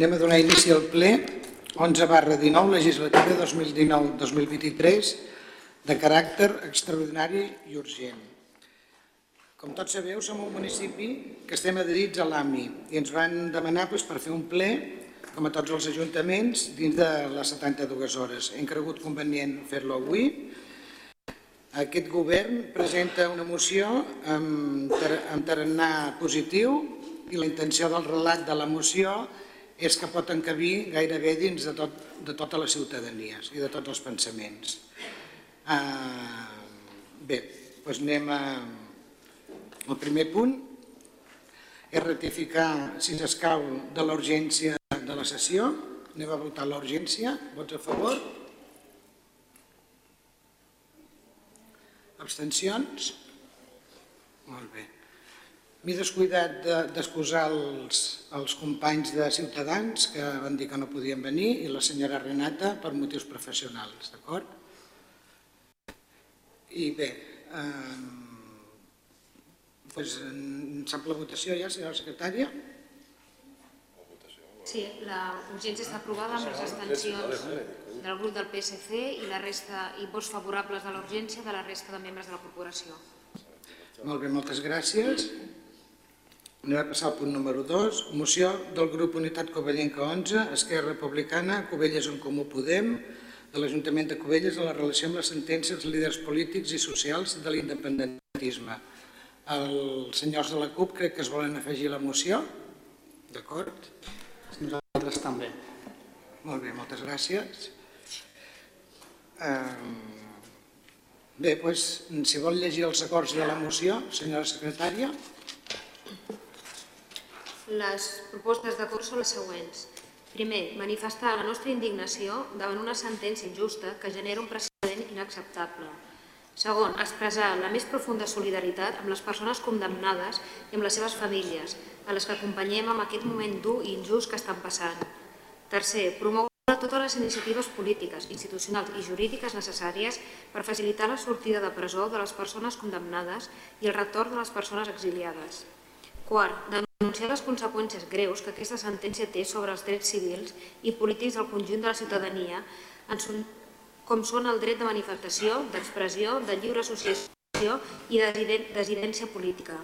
Anem a donar inici al ple 11 barra 19, legislativa 2019-2023, de caràcter extraordinari i urgent. Com tots sabeu, som un municipi que estem adherits a l'AMI i ens van demanar doncs, per fer un ple, com a tots els ajuntaments, dins de les 72 hores. Hem cregut convenient fer-lo avui. Aquest govern presenta una moció amb, amb tarannà positiu i la intenció del relat de la moció és que pot encabir gairebé dins de, tot, de tota la ciutadania i de tots els pensaments. Uh, bé, doncs anem a... El primer punt és ratificar, si s'escau, de la urgència de la sessió. Anem a votar la urgència. Vots a favor? Abstencions? Molt bé. M'he descuidat de- d'excusar els, els companys de Ciutadans que van dir que no podien venir i la senyora Renata per motius professionals, d'acord? I bé, eh, doncs, sap la votació ja, senyora secretària? Sí, la urgència està aprovada amb les abstencions del grup del PSC i la resta i vots favorables de la urgència de la resta de membres de la corporació. Molt bé, moltes gràcies. Anem a passar al punt número 2. Moció del grup Unitat Covellenca 11, Esquerra Republicana, Covelles en Comú Podem, de l'Ajuntament de Covelles en la relació amb les sentències dels líders polítics i socials de l'independentisme. Els senyors de la CUP crec que es volen afegir a la moció. D'acord? Nosaltres també. Molt bé, moltes gràcies. Bé, doncs, si vol llegir els acords de la moció, senyora secretària. Les propostes d'acord són les següents. Primer, manifestar la nostra indignació davant una sentència injusta que genera un precedent inacceptable. Segon, expressar la més profunda solidaritat amb les persones condemnades i amb les seves famílies, a les que acompanyem en aquest moment dur i injust que estan passant. Tercer, promoure totes les iniciatives polítiques, institucionals i jurídiques necessàries per facilitar la sortida de presó de les persones condemnades i el retorn de les persones exiliades. Quart, denunciar les conseqüències greus que aquesta sentència té sobre els drets civils i polítics del conjunt de la ciutadania, com són el dret de manifestació, d'expressió, de lliure associació i de dissidència política.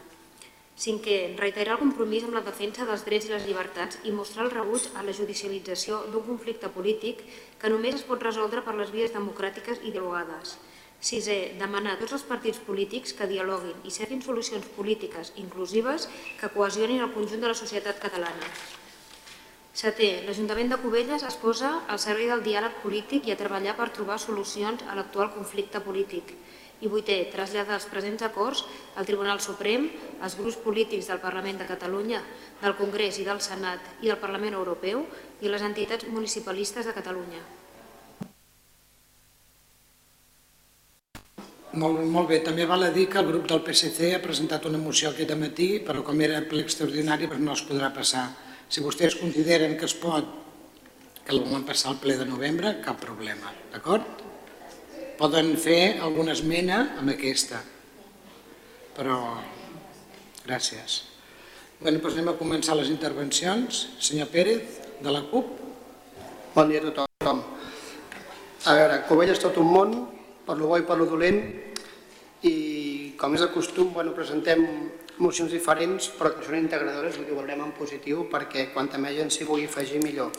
Cinquè, reiterar el compromís amb la defensa dels drets i les llibertats i mostrar el rebuig a la judicialització d'un conflicte polític que només es pot resoldre per les vies democràtiques i dialogades. Sisè, demanar a tots els partits polítics que dialoguin i cerquin solucions polítiques inclusives que cohesionin el conjunt de la societat catalana. Setè, l'Ajuntament de Cubelles es posa al servei del diàleg polític i a treballar per trobar solucions a l'actual conflicte polític. I vuitè, traslladar els presents acords al Tribunal Suprem, als grups polítics del Parlament de Catalunya, del Congrés i del Senat i del Parlament Europeu i les entitats municipalistes de Catalunya. Molt, molt bé, també val a dir que el grup del PSC ha presentat una moció aquest matí, però com era ple extraordinari doncs no es podrà passar. Si vostès consideren que es pot, que el volen passar al ple de novembre, cap problema, d'acord? Poden fer alguna esmena amb aquesta, però gràcies. Bé, doncs anem a començar les intervencions. Senyor Pérez, de la CUP. Bon dia a tothom. A veure, Covella és tot un món, per lo bo i per lo dolent, i com és de costum, bueno, presentem mocions diferents, però que són integradores, dir, ho veurem en positiu, perquè quanta més gent s'hi vulgui afegir, millor.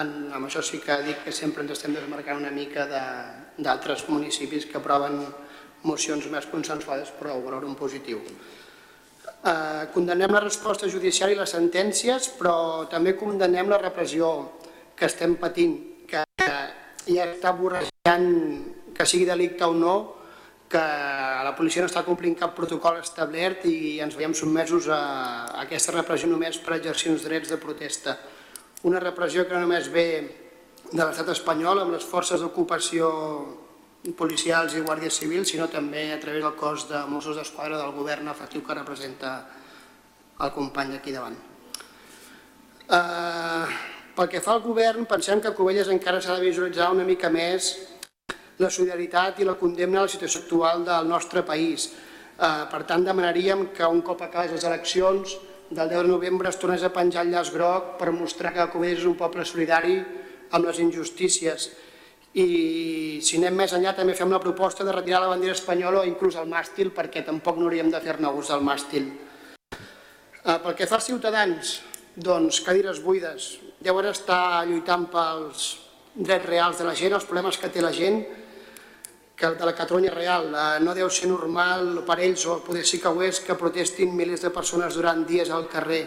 En, amb això sí que dic que sempre ens estem desmarcant una mica d'altres municipis que aproven mocions més consensuades, però ho en positiu. Eh, condemnem la resposta judicial i les sentències, però també condemnem la repressió que estem patint, que ja està borrejant que sigui delicte o no, que la policia no està complint cap protocol establert i ens veiem sotmesos a, aquesta repressió només per exercir uns drets de protesta. Una repressió que no només ve de l'estat espanyol amb les forces d'ocupació policials i guàrdies civils, sinó també a través del cos de Mossos d'Esquadra del govern efectiu que representa el company aquí davant. Eh, pel que fa al govern, pensem que Covelles encara s'ha de visualitzar una mica més la solidaritat i la condemna a la situació actual del nostre país. Eh, per tant, demanaríem que un cop acabés les eleccions del 10 de novembre es tornés a penjar el llaç groc per mostrar que Cubelles és un poble solidari amb les injustícies. I si anem més enllà també fem la proposta de retirar la bandera espanyola o inclús el màstil perquè tampoc no hauríem de fer-ne ús del màstil. Eh, pel que fa als ciutadans, doncs cadires buides, deuen estar lluitant pels drets reals de la gent, els problemes que té la gent, que de la Catalunya real. Eh, no deu ser normal per ells, o poder sí que ho és, que protestin milers de persones durant dies al carrer.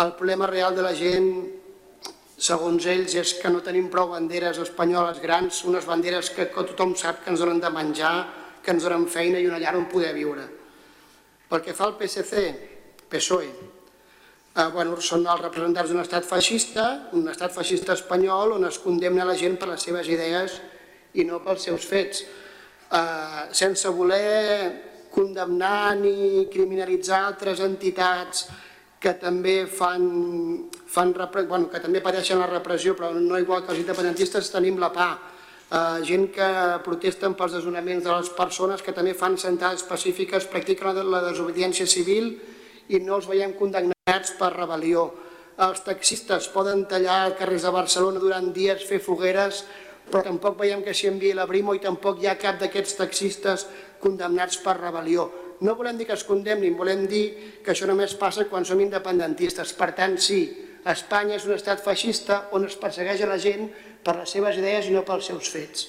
El problema real de la gent, segons ells, és que no tenim prou banderes espanyoles grans, unes banderes que, tothom sap que ens donen de menjar, que ens donen feina i una llar on poder viure. Pel que fa al PSC, PSOE, eh, bueno, són els representants d'un estat feixista, un estat feixista espanyol on es condemna la gent per les seves idees i no pels seus fets, eh, sense voler condemnar ni criminalitzar altres entitats que també fan, fan bueno, que també pateixen la repressió, però no igual que els independentistes tenim la PA, eh, gent que protesten pels desnonaments de les persones, que també fan sentades pacífiques, practiquen la desobediència civil i no els veiem condemnats per rebel·lió. Els taxistes poden tallar carrers de Barcelona durant dies, fer fogueres, però tampoc veiem que s'hi enviï la Brimo i tampoc hi ha cap d'aquests taxistes condemnats per rebel·lió. No volem dir que es condemnin, volem dir que això només passa quan som independentistes. Per tant, sí, Espanya és un estat feixista on es persegueix a la gent per les seves idees i no pels seus fets.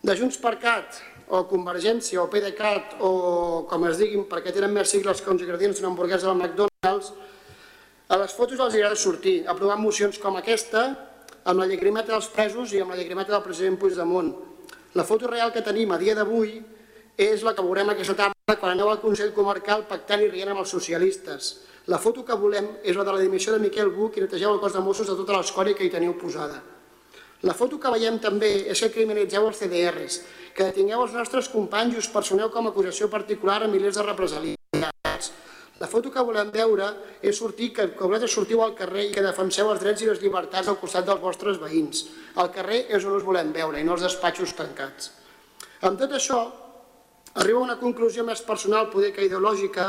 De Junts per Cat, o Convergència, o PDeCAT, o com es diguin, perquè tenen més sigles que uns ingredients d'una hamburguesa del McDonald's, a les fotos els agrada sortir, aprovant mocions com aquesta, amb la llagrimeta dels presos i amb la llagrimeta del president Puigdemont. La foto real que tenim a dia d'avui és la que veurem aquesta tarda quan aneu al Consell Comarcal pactant i rient amb els socialistes. La foto que volem és la de la dimissió de Miquel Buch i netegeu el cos de Mossos de tota l'escòria que hi teniu posada. La foto que veiem també és que criminalitzeu els CDRs, que detingueu els nostres companys i us personeu com a acusació particular a milers de represaliats. La foto que volem veure és sortir, que, que vosaltres sortiu al carrer i que defenseu els drets i les llibertats al costat dels vostres veïns. Al carrer és on us volem veure i no els despatxos tancats. Amb tot això, arriba a una conclusió més personal, poder que ideològica,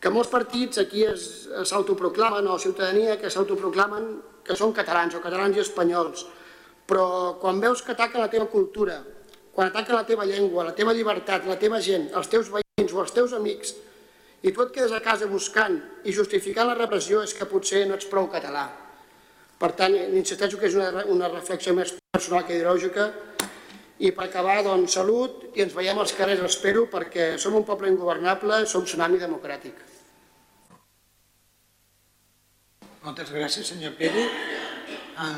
que molts partits aquí s'autoproclamen, o ciutadania que s'autoproclamen que són catalans o catalans i espanyols, però quan veus que ataquen la teva cultura, quan ataquen la teva llengua, la teva llibertat, la teva gent, els teus veïns o els teus amics, i tu et quedes a casa buscant i justificant la repressió és que potser no ets prou català. Per tant, insisteixo que és una, una reflexió més personal que ideològica i per acabar, doncs, salut i ens veiem als carrers, espero, perquè som un poble ingovernable, som tsunami democràtic. Moltes gràcies, senyor Pere. Ah,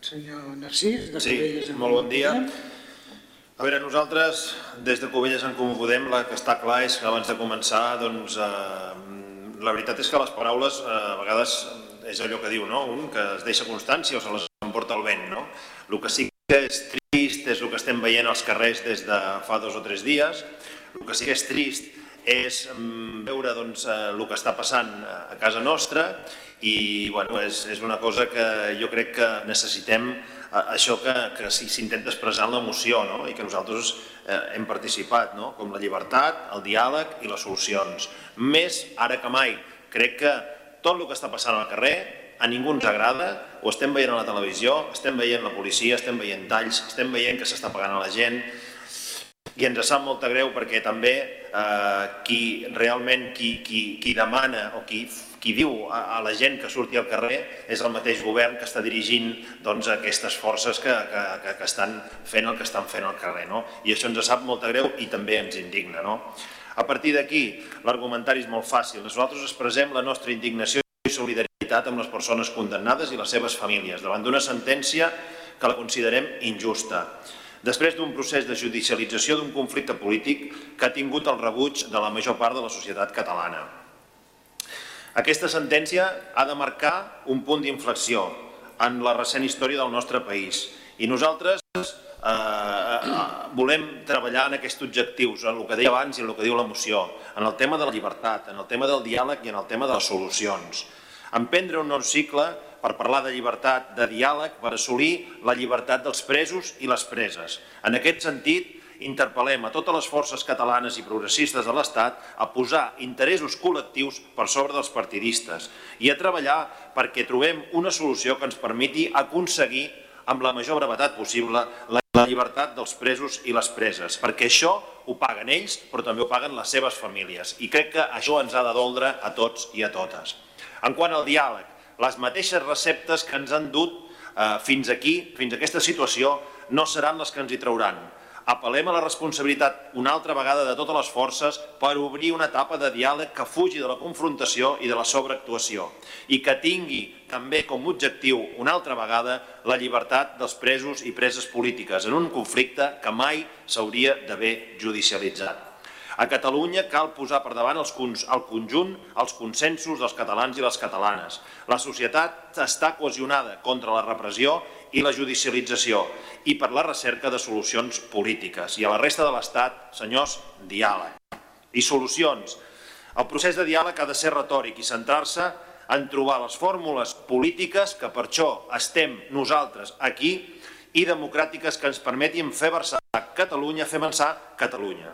senyor Narcís, de Sí, Cubelles en molt bon dia. A veure, nosaltres, des de Covelles en Comú Podem, la que està clar és que abans de començar, doncs, eh, la veritat és que les paraules eh, a vegades és allò que diu, no? Un que es deixa constància o se les emporta el vent, no? El que sí que és trist és el que estem veient als carrers des de fa dos o tres dies. El que sí que és trist és mm, veure doncs, eh, el que està passant a casa nostra i bueno, és, és una cosa que jo crec que necessitem això que, que s'intenta expressar en la moció no? i que nosaltres eh, hem participat, no? com la llibertat, el diàleg i les solucions. Més ara que mai. Crec que tot el que està passant al carrer a ningú ens agrada, ho estem veient a la televisió, estem veient la policia, estem veient talls, estem veient que s'està pagant a la gent, i ens sap molta greu perquè també eh, qui realment qui, qui, qui demana o qui, qui diu a, a la gent que surti al carrer és el mateix govern que està dirigint doncs, aquestes forces que, que, que, que estan fent el que estan fent al carrer. No? I això ens sap molta greu i també ens indigna. No? A partir d'aquí, l'argumentari és molt fàcil. Nosaltres expressem la nostra indignació i solidaritat amb les persones condemnades i les seves famílies davant d'una sentència que la considerem injusta després d'un procés de judicialització d'un conflicte polític que ha tingut el rebuig de la major part de la societat catalana. Aquesta sentència ha de marcar un punt d'inflexió en la recent història del nostre país i nosaltres eh, volem treballar en aquests objectius, en el que deia abans i en el que diu la moció, en el tema de la llibertat, en el tema del diàleg i en el tema de les solucions. Emprendre un nou cicle per parlar de llibertat, de diàleg, per assolir la llibertat dels presos i les preses. En aquest sentit, interpel·lem a totes les forces catalanes i progressistes de l'Estat a posar interessos col·lectius per sobre dels partidistes i a treballar perquè trobem una solució que ens permeti aconseguir amb la major brevetat possible la llibertat dels presos i les preses, perquè això ho paguen ells, però també ho paguen les seves famílies. I crec que això ens ha de doldre a tots i a totes. En quant al diàleg, les mateixes receptes que ens han dut eh, fins aquí, fins a aquesta situació, no seran les que ens hi trauran. Apel·lem a la responsabilitat una altra vegada de totes les forces per obrir una etapa de diàleg que fugi de la confrontació i de la sobreactuació i que tingui també com objectiu una altra vegada la llibertat dels presos i preses polítiques en un conflicte que mai s'hauria d'haver judicialitzat. A Catalunya cal posar per davant els, el conjunt, els consensos dels catalans i les catalanes. La societat està cohesionada contra la repressió i la judicialització i per la recerca de solucions polítiques. I a la resta de l'Estat, senyors, diàleg. I solucions. El procés de diàleg ha de ser retòric i centrar-se en trobar les fórmules polítiques que per això estem nosaltres aquí i democràtiques que ens permetin fer versar Catalunya, fer avançar Catalunya.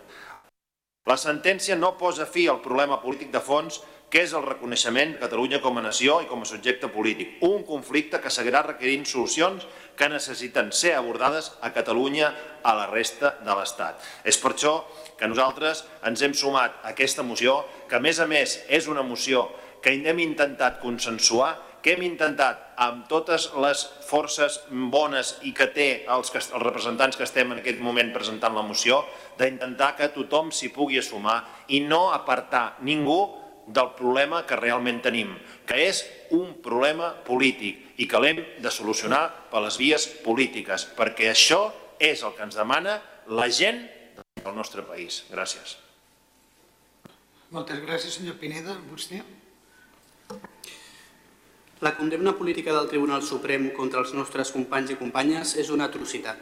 La sentència no posa fi al problema polític de fons que és el reconeixement de Catalunya com a nació i com a subjecte polític. Un conflicte que seguirà requerint solucions que necessiten ser abordades a Catalunya a la resta de l'Estat. És per això que nosaltres ens hem sumat a aquesta moció, que a més a més és una moció que hem intentat consensuar, que hem intentat amb totes les forces bones i que té els, els representants que estem en aquest moment presentant la moció, d'intentar que tothom s'hi pugui assumar i no apartar ningú del problema que realment tenim, que és un problema polític i que l'hem de solucionar per les vies polítiques, perquè això és el que ens demana la gent del nostre país. Gràcies. Moltes gràcies, senyor Pineda. Vostè? La condemna política del Tribunal Suprem contra els nostres companys i companyes és una atrocitat.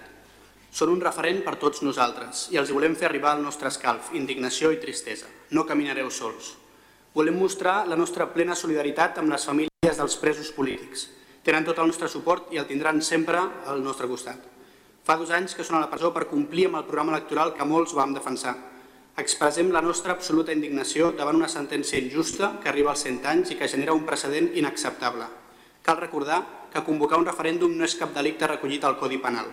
Són un referent per tots nosaltres i els volem fer arribar el nostre escalf, indignació i tristesa. No caminareu sols. Volem mostrar la nostra plena solidaritat amb les famílies dels presos polítics. Tenen tot el nostre suport i el tindran sempre al nostre costat. Fa dos anys que són a la presó per complir amb el programa electoral que molts vam defensar. Expressem la nostra absoluta indignació davant una sentència injusta que arriba als 100 anys i que genera un precedent inacceptable. Cal recordar que convocar un referèndum no és cap delicte recollit al Codi Penal.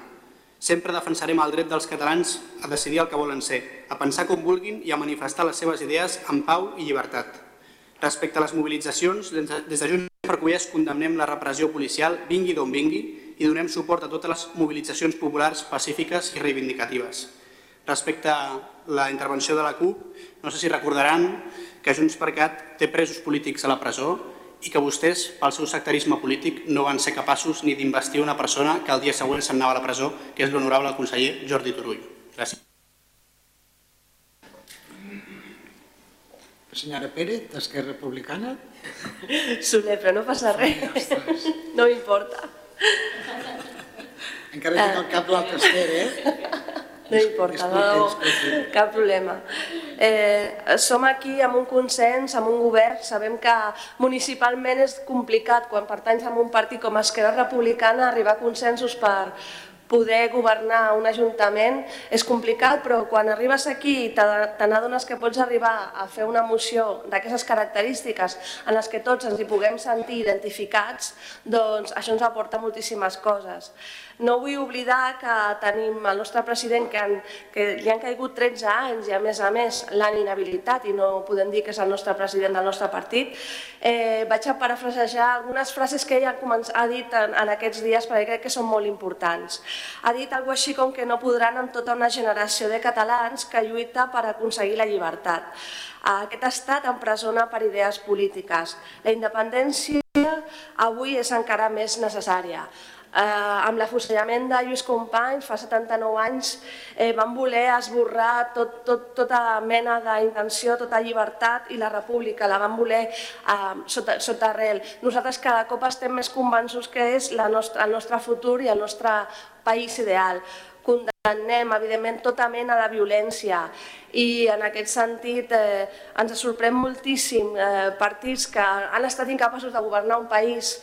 Sempre defensarem el dret dels catalans a decidir el que volen ser, a pensar com vulguin i a manifestar les seves idees en pau i llibertat. Respecte a les mobilitzacions, des de Junts per Cullers condemnem la repressió policial, vingui d'on vingui, i donem suport a totes les mobilitzacions populars pacífiques i reivindicatives. Respecte la intervenció de la CUP, no sé si recordaran que Junts per Cat té presos polítics a la presó i que vostès, pel seu sectarisme polític, no van ser capaços ni d'investir una persona que el dia següent se'n anava a la presó, que és l'honorable conseller Jordi Turull. Gràcies. Senyora Pérez, d'Esquerra Republicana. Soler, però no passa res. No m'importa. Encara tinc el cap l'altre esquer, eh? No importa, no, cap problema. Eh, som aquí amb un consens, amb un govern, sabem que municipalment és complicat quan pertanys a un partit com Esquerra Republicana arribar a consensos per, poder governar un ajuntament és complicat, però quan arribes aquí i te n'adones que pots arribar a fer una moció d'aquestes característiques en les que tots ens hi puguem sentir identificats, doncs això ens aporta moltíssimes coses. No vull oblidar que tenim el nostre president que, han, que li han caigut 13 anys i a més a més l'han inhabilitat i no podem dir que és el nostre president del nostre partit. Eh, vaig a parafrasejar algunes frases que ell ha, ha dit en, en aquests dies perquè crec que són molt importants. Ha dit alguna així com que no podran amb tota una generació de catalans que lluita per aconseguir la llibertat. Aquest estat empresona per idees polítiques. La independència avui és encara més necessària. Eh, amb l'afusellament de Lluís Companys, fa 79 anys, eh, van voler esborrar tot, tot, tota mena d'intenció, tota llibertat i la república, la van voler eh, sota, sota arrel. Nosaltres cada cop estem més convençuts que és la nostra, el nostre futur i el nostre país ideal. condemnem, evidentment, tota mena de violència i en aquest sentit eh, ens sorprèn moltíssim eh, partits que han estat incapaços de governar un país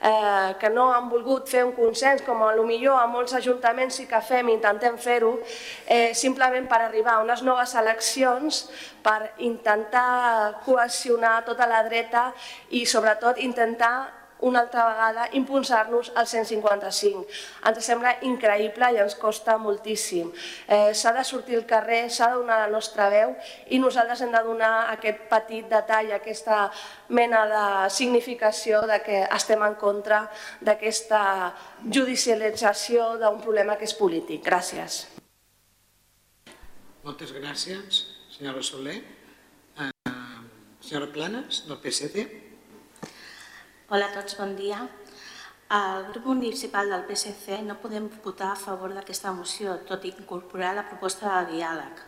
eh, que no han volgut fer un consens, com a lo millor a molts ajuntaments sí que fem intentem fer-ho, eh, simplement per arribar a unes noves eleccions, per intentar cohesionar tota la dreta i sobretot intentar una altra vegada impulsar-nos al 155. Ens sembla increïble i ens costa moltíssim. Eh, s'ha de sortir al carrer, s'ha de donar la nostra veu i nosaltres hem de donar aquest petit detall, aquesta mena de significació de que estem en contra d'aquesta judicialització d'un problema que és polític. Gràcies. Moltes gràcies, senyora Soler. Eh, senyora Planes, del PSC. Hola a tots, bon dia. El grup municipal del PSC no podem votar a favor d'aquesta moció, tot i incorporar la proposta de diàleg.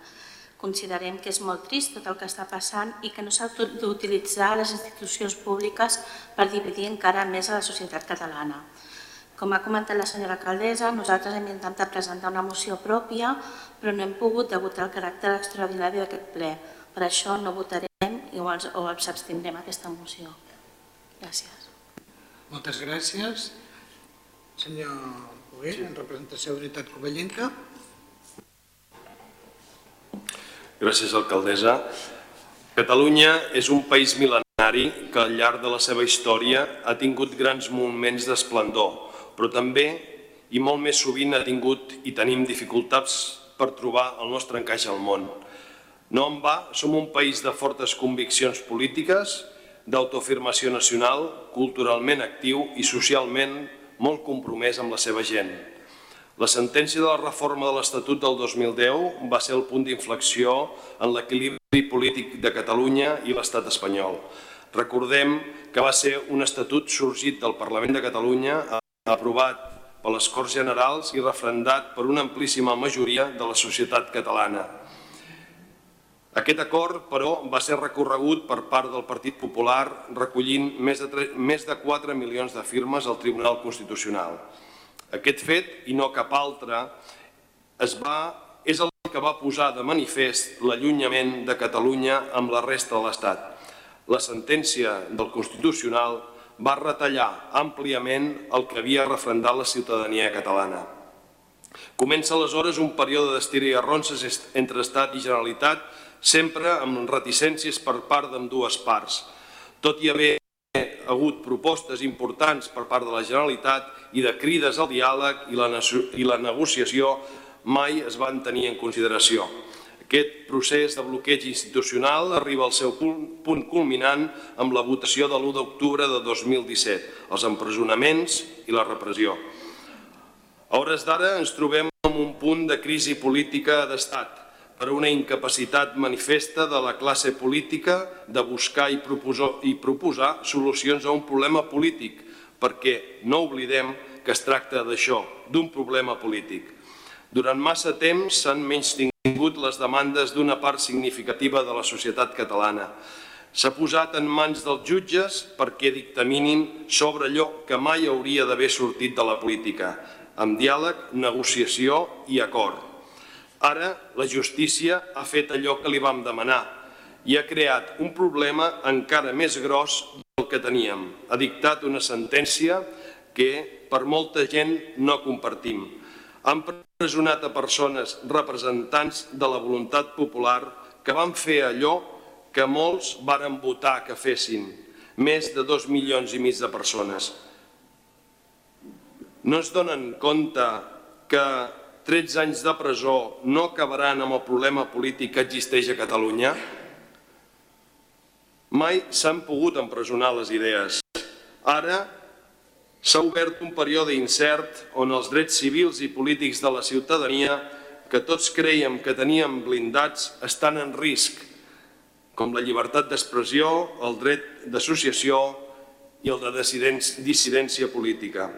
Considerem que és molt trist tot el que està passant i que no s'ha d'utilitzar les institucions públiques per dividir encara més a la societat catalana. Com ha comentat la senyora alcaldessa, nosaltres hem intentat presentar una moció pròpia, però no hem pogut degut el caràcter extraordinari d'aquest ple. Per això no votarem o ens abstindrem aquesta moció. Gràcies. Moltes gràcies. Senyor Huguet, en representació d'Unitat Covellenca. Gràcies, alcaldessa. Catalunya és un país mil·lenari que al llarg de la seva història ha tingut grans moments d'esplendor, però també i molt més sovint ha tingut i tenim dificultats per trobar el nostre encaix al món. No en va, som un país de fortes conviccions polítiques, d'autoafirmació nacional, culturalment actiu i socialment molt compromès amb la seva gent. La sentència de la reforma de l'Estatut del 2010 va ser el punt d'inflexió en l'equilibri polític de Catalunya i l'estat espanyol. Recordem que va ser un estatut sorgit del Parlament de Catalunya, aprovat per les Corts Generals i refrendat per una amplíssima majoria de la societat catalana. Aquest acord, però, va ser recorregut per part del Partit Popular recollint més de, 3, més de 4 milions de firmes al Tribunal Constitucional. Aquest fet, i no cap altre, es va, és el que va posar de manifest l'allunyament de Catalunya amb la resta de l'Estat. La sentència del Constitucional va retallar àmpliament el que havia refrendat la ciutadania catalana. Comença aleshores un període d'estira i arronses entre Estat i Generalitat sempre amb reticències per part d'ambdues parts. Tot i haver hagut propostes importants per part de la Generalitat i de crides al diàleg i la, i la negociació mai es van tenir en consideració. Aquest procés de bloqueig institucional arriba al seu punt, punt culminant amb la votació de l'1 d'octubre de 2017, els empresonaments i la repressió. A hores d'ara ens trobem en un punt de crisi política d'estat, per una incapacitat manifesta de la classe política de buscar i proposar, i proposar solucions a un problema polític, perquè no oblidem que es tracta d'això, d'un problema polític. Durant massa temps s'han menys tingut les demandes d'una part significativa de la societat catalana. S'ha posat en mans dels jutges perquè dictaminin sobre allò que mai hauria d'haver sortit de la política, amb diàleg, negociació i acord. Ara la justícia ha fet allò que li vam demanar i ha creat un problema encara més gros del que teníem. Ha dictat una sentència que per molta gent no compartim. Han presonat a persones representants de la voluntat popular que van fer allò que molts varen votar que fessin, més de dos milions i mig de persones. No es donen compte que 13 anys de presó no acabaran amb el problema polític que existeix a Catalunya? Mai s'han pogut empresonar les idees. Ara s'ha obert un període incert on els drets civils i polítics de la ciutadania que tots creiem que teníem blindats estan en risc, com la llibertat d'expressió, el dret d'associació i el de dissidència política.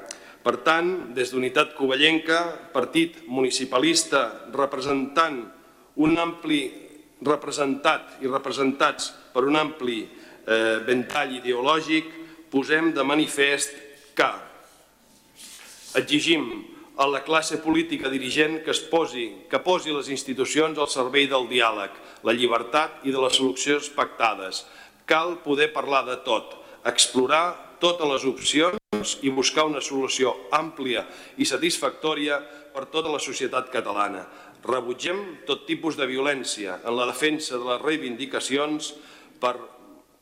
Per tant, des d'Unitat Covellenca, partit municipalista representant un ampli representat i representats per un ampli eh, ventall ideològic, posem de manifest que exigim a la classe política dirigent que, es posi, que posi les institucions al servei del diàleg, la llibertat i de les solucions pactades. Cal poder parlar de tot, explorar totes les opcions i buscar una solució àmplia i satisfactòria per tota la societat catalana. Rebutgem tot tipus de violència en la defensa de les reivindicacions per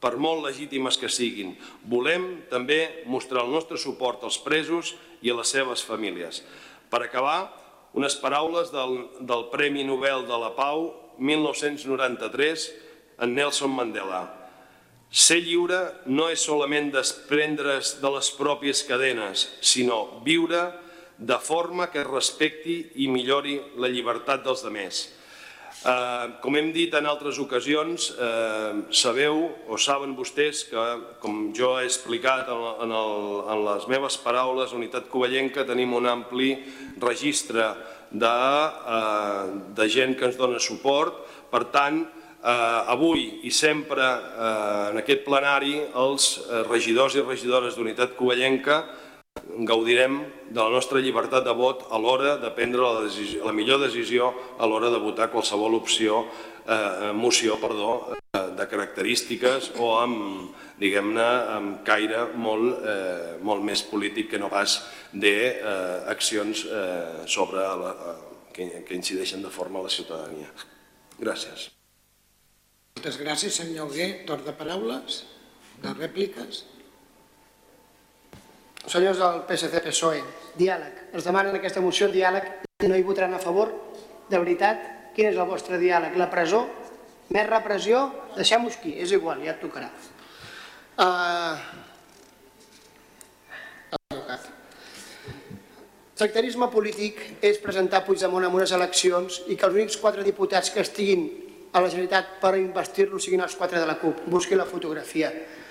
per molt legítimes que siguin. Volem també mostrar el nostre suport als presos i a les seves famílies. Per acabar, unes paraules del, del Premi Nobel de la Pau 1993 en Nelson Mandela. Ser lliure no és solament desprendre's de les pròpies cadenes, sinó viure de forma que respecti i millori la llibertat dels demés. Eh, com hem dit en altres ocasions, eh, sabeu o saben vostès que, com jo he explicat en, el, en les meves paraules, Unitat Covellenca tenim un ampli registre de, eh, de gent que ens dona suport. Per tant, avui i sempre eh, en aquest plenari els eh, regidors i regidores d'Unitat Covellenca gaudirem de la nostra llibertat de vot a l'hora de prendre la, decisió, la millor decisió a l'hora de votar qualsevol opció, eh, moció perdó, eh, de característiques o amb, diguem-ne, amb caire molt, eh, molt més polític que no pas d'accions eh, eh, sobre la, eh, que, que incideixen de forma a la ciutadania. Gràcies. Moltes gràcies, senyor Hugué. Torn de paraules, de rèpliques. Senyors del PSC-PSOE, diàleg. Ens demanen aquesta moció diàleg i no hi votaran a favor? De veritat? Quin és el vostre diàleg? La presó? Més repressió? Deixem-ho aquí, és igual, ja et tocarà. Uh... Sectarisme polític és presentar Puigdemont en unes eleccions i que els únics quatre diputats que estiguin a la Generalitat per investir-lo siguin els quatre de la CUP. Busqui la fotografia.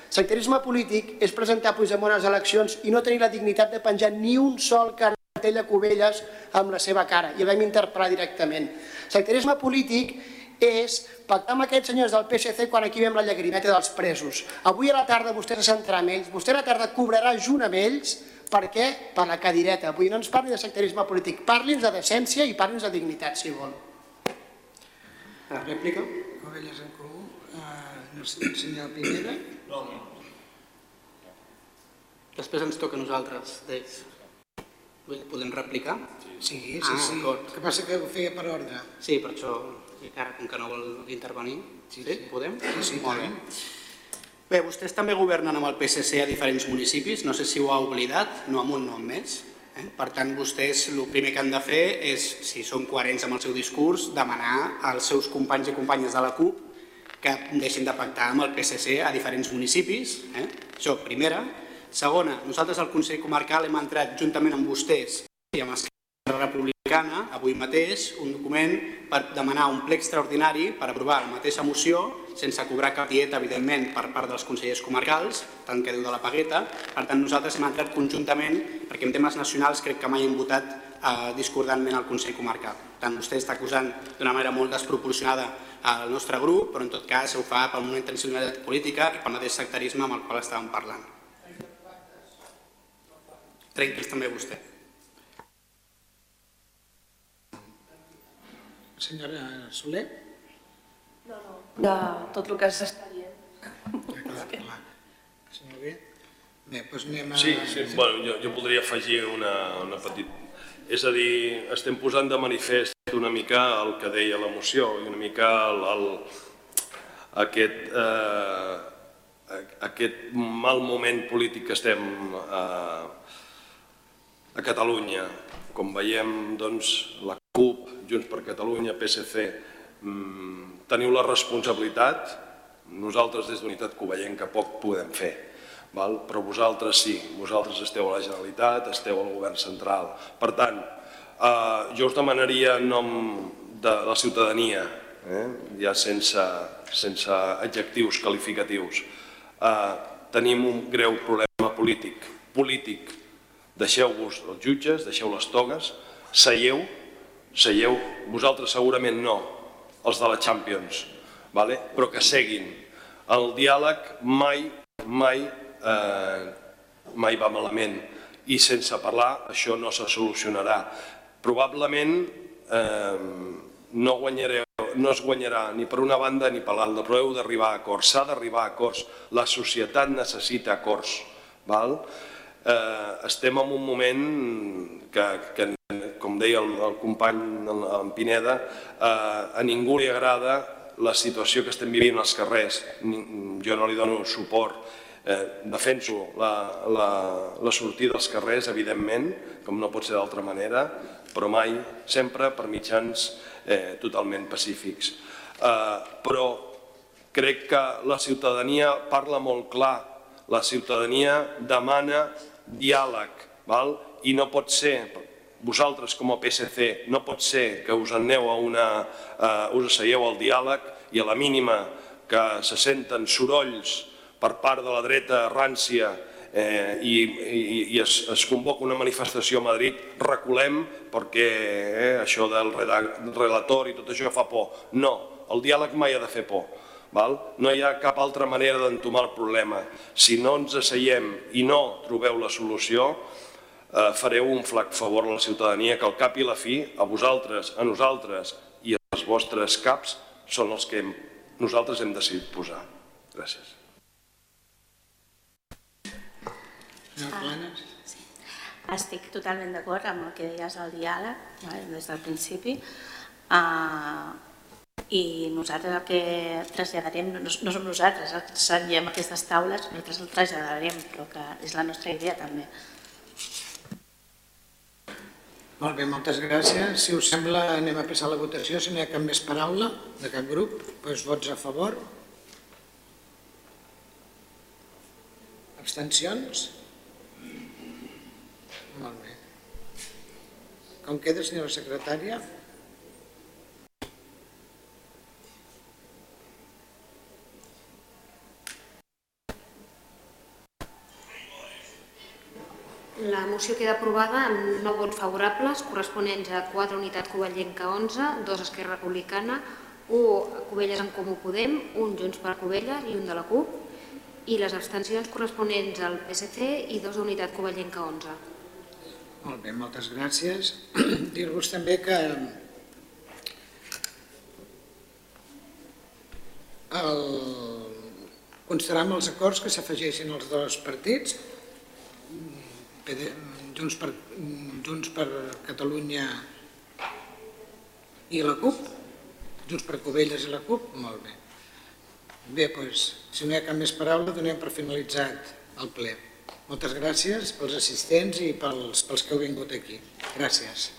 Sectarisme polític és presentar Puigdemont a les eleccions i no tenir la dignitat de penjar ni un sol cartell a Cubelles amb la seva cara i el vam interpel·lar directament. Sectarisme polític és pactar amb aquests senyors del PSC quan aquí veiem la llagrimeta dels presos. Avui a la tarda vostè se centrarà amb ells, vostè a la tarda cobrarà junt amb ells, per què? Per la cadireta. Dir, no ens parli de sectarisme polític, parli'ns de decència i parli'ns de dignitat, si vol. La rèplica? Ovelles en comú. Uh, el senyor Pineda. Després ens toca a nosaltres, d'ells. Podem replicar? Sí, sí, Ah, sí. El que passa que ho feia per ordre. Sí, per això, i ara, com que no vol intervenir, sí, sí. podem? Sí, sí, Molt bé. Bé, vostès també governen amb el PSC a diferents municipis, no sé si ho ha oblidat, no amb un nom més. Eh? Per tant, vostès el primer que han de fer és, si són coherents amb el seu discurs, demanar als seus companys i companyes de la CUP que deixin de pactar amb el PSC a diferents municipis. Eh? Això, primera. Segona, nosaltres al Consell Comarcal hem entrat juntament amb vostès i amb Esquerra Republicana, avui mateix, un document per demanar un ple extraordinari per aprovar la mateixa moció, sense cobrar cap dieta, evidentment, per part dels consellers comarcals, tant que diu de la pagueta. Per tant, nosaltres hem entrat conjuntament, perquè en temes nacionals crec que mai hem votat eh, discordantment al Consell Comarcal. Tant, vostè està acusant d'una manera molt desproporcionada al nostre grup, però en tot cas ho fa per una intencionalitat política i pel mateix sectarisme amb el qual estàvem parlant. Trenqui's també vostè. Senyora Soler? De tot el que s'està dient. Clar, clar. Senyor Bé? Bé, doncs anem a... Sí, sí bueno, jo, jo voldria afegir una, una petita... És a dir, estem posant de manifest una mica el que deia la moció i una mica el, el, aquest, eh, aquest mal moment polític que estem eh, a Catalunya. Com veiem, doncs, la CUP, Junts per Catalunya, PSC, mm, teniu la responsabilitat, nosaltres des d'Unitat Covellenca poc podem fer, val? però vosaltres sí, vosaltres esteu a la Generalitat, esteu al govern central. Per tant, eh, jo us demanaria en nom de la ciutadania, eh, ja sense, sense adjectius qualificatius, eh, tenim un greu problema polític, polític. Deixeu-vos els jutges, deixeu les togues, seieu, seieu, vosaltres segurament no, els de la Champions, vale? però que seguin. El diàleg mai, mai, eh, mai va malament i sense parlar això no se solucionarà. Probablement eh, no, guanyareu, no es guanyarà ni per una banda ni per l'altra, però heu d'arribar a acords, s'ha d'arribar a acords, la societat necessita acords. Val? Eh, estem en un moment que, que com deia el, el company en, Pineda, eh, a ningú li agrada la situació que estem vivint als carrers. Jo no li dono suport, eh, defenso la, la, la sortida als carrers, evidentment, com no pot ser d'altra manera, però mai, sempre per mitjans eh, totalment pacífics. Eh, però crec que la ciutadania parla molt clar, la ciutadania demana diàleg, val? i no pot ser, vosaltres com a PSC, no pot ser que us aneu a una, eh, us asseieu al diàleg i a la mínima que se senten sorolls per part de la dreta rància eh, i, i, es, es convoca una manifestació a Madrid, reculem perquè eh, això del relator i tot això fa por. No, el diàleg mai ha de fer por. Val? No hi ha cap altra manera d'entomar el problema. Si no ens asseiem i no trobeu la solució, eh, fareu un flac favor a la ciutadania que al cap i la fi, a vosaltres, a nosaltres i als vostres caps són els que nosaltres hem decidit posar. Gràcies. Planes? Estic totalment d'acord amb el que deies del diàleg, vale, des del principi. Uh, I nosaltres el que traslladarem, no, no som nosaltres els que seiem aquestes taules, nosaltres el traslladarem, però que és la nostra idea també. Molt bé, moltes gràcies. Si us sembla, anem a passar la votació. Si no hi ha cap més paraula de cap grup, doncs vots a favor. Abstencions? Molt bé. Com queda, senyora secretària? La moció queda aprovada amb 9 vots favorables, corresponents a 4 unitat Covellenca 11, 2 Esquerra Republicana, 1 Covelles en Comú Podem, 1 Junts per Covelles i 1 de la CUP, i les abstencions corresponents al PSC i 2 unitat Covellenca 11. Molt bé, moltes gràcies. Dir-vos també que el... constarà amb els acords que s'afegeixin els dos partits, Junts per, Junts per Catalunya i la CUP, Junts per Covelles i la CUP, molt bé. Bé, doncs, si no hi ha cap més paraula, donem per finalitzat el ple. Moltes gràcies pels assistents i pels, pels que heu vingut aquí. Gràcies.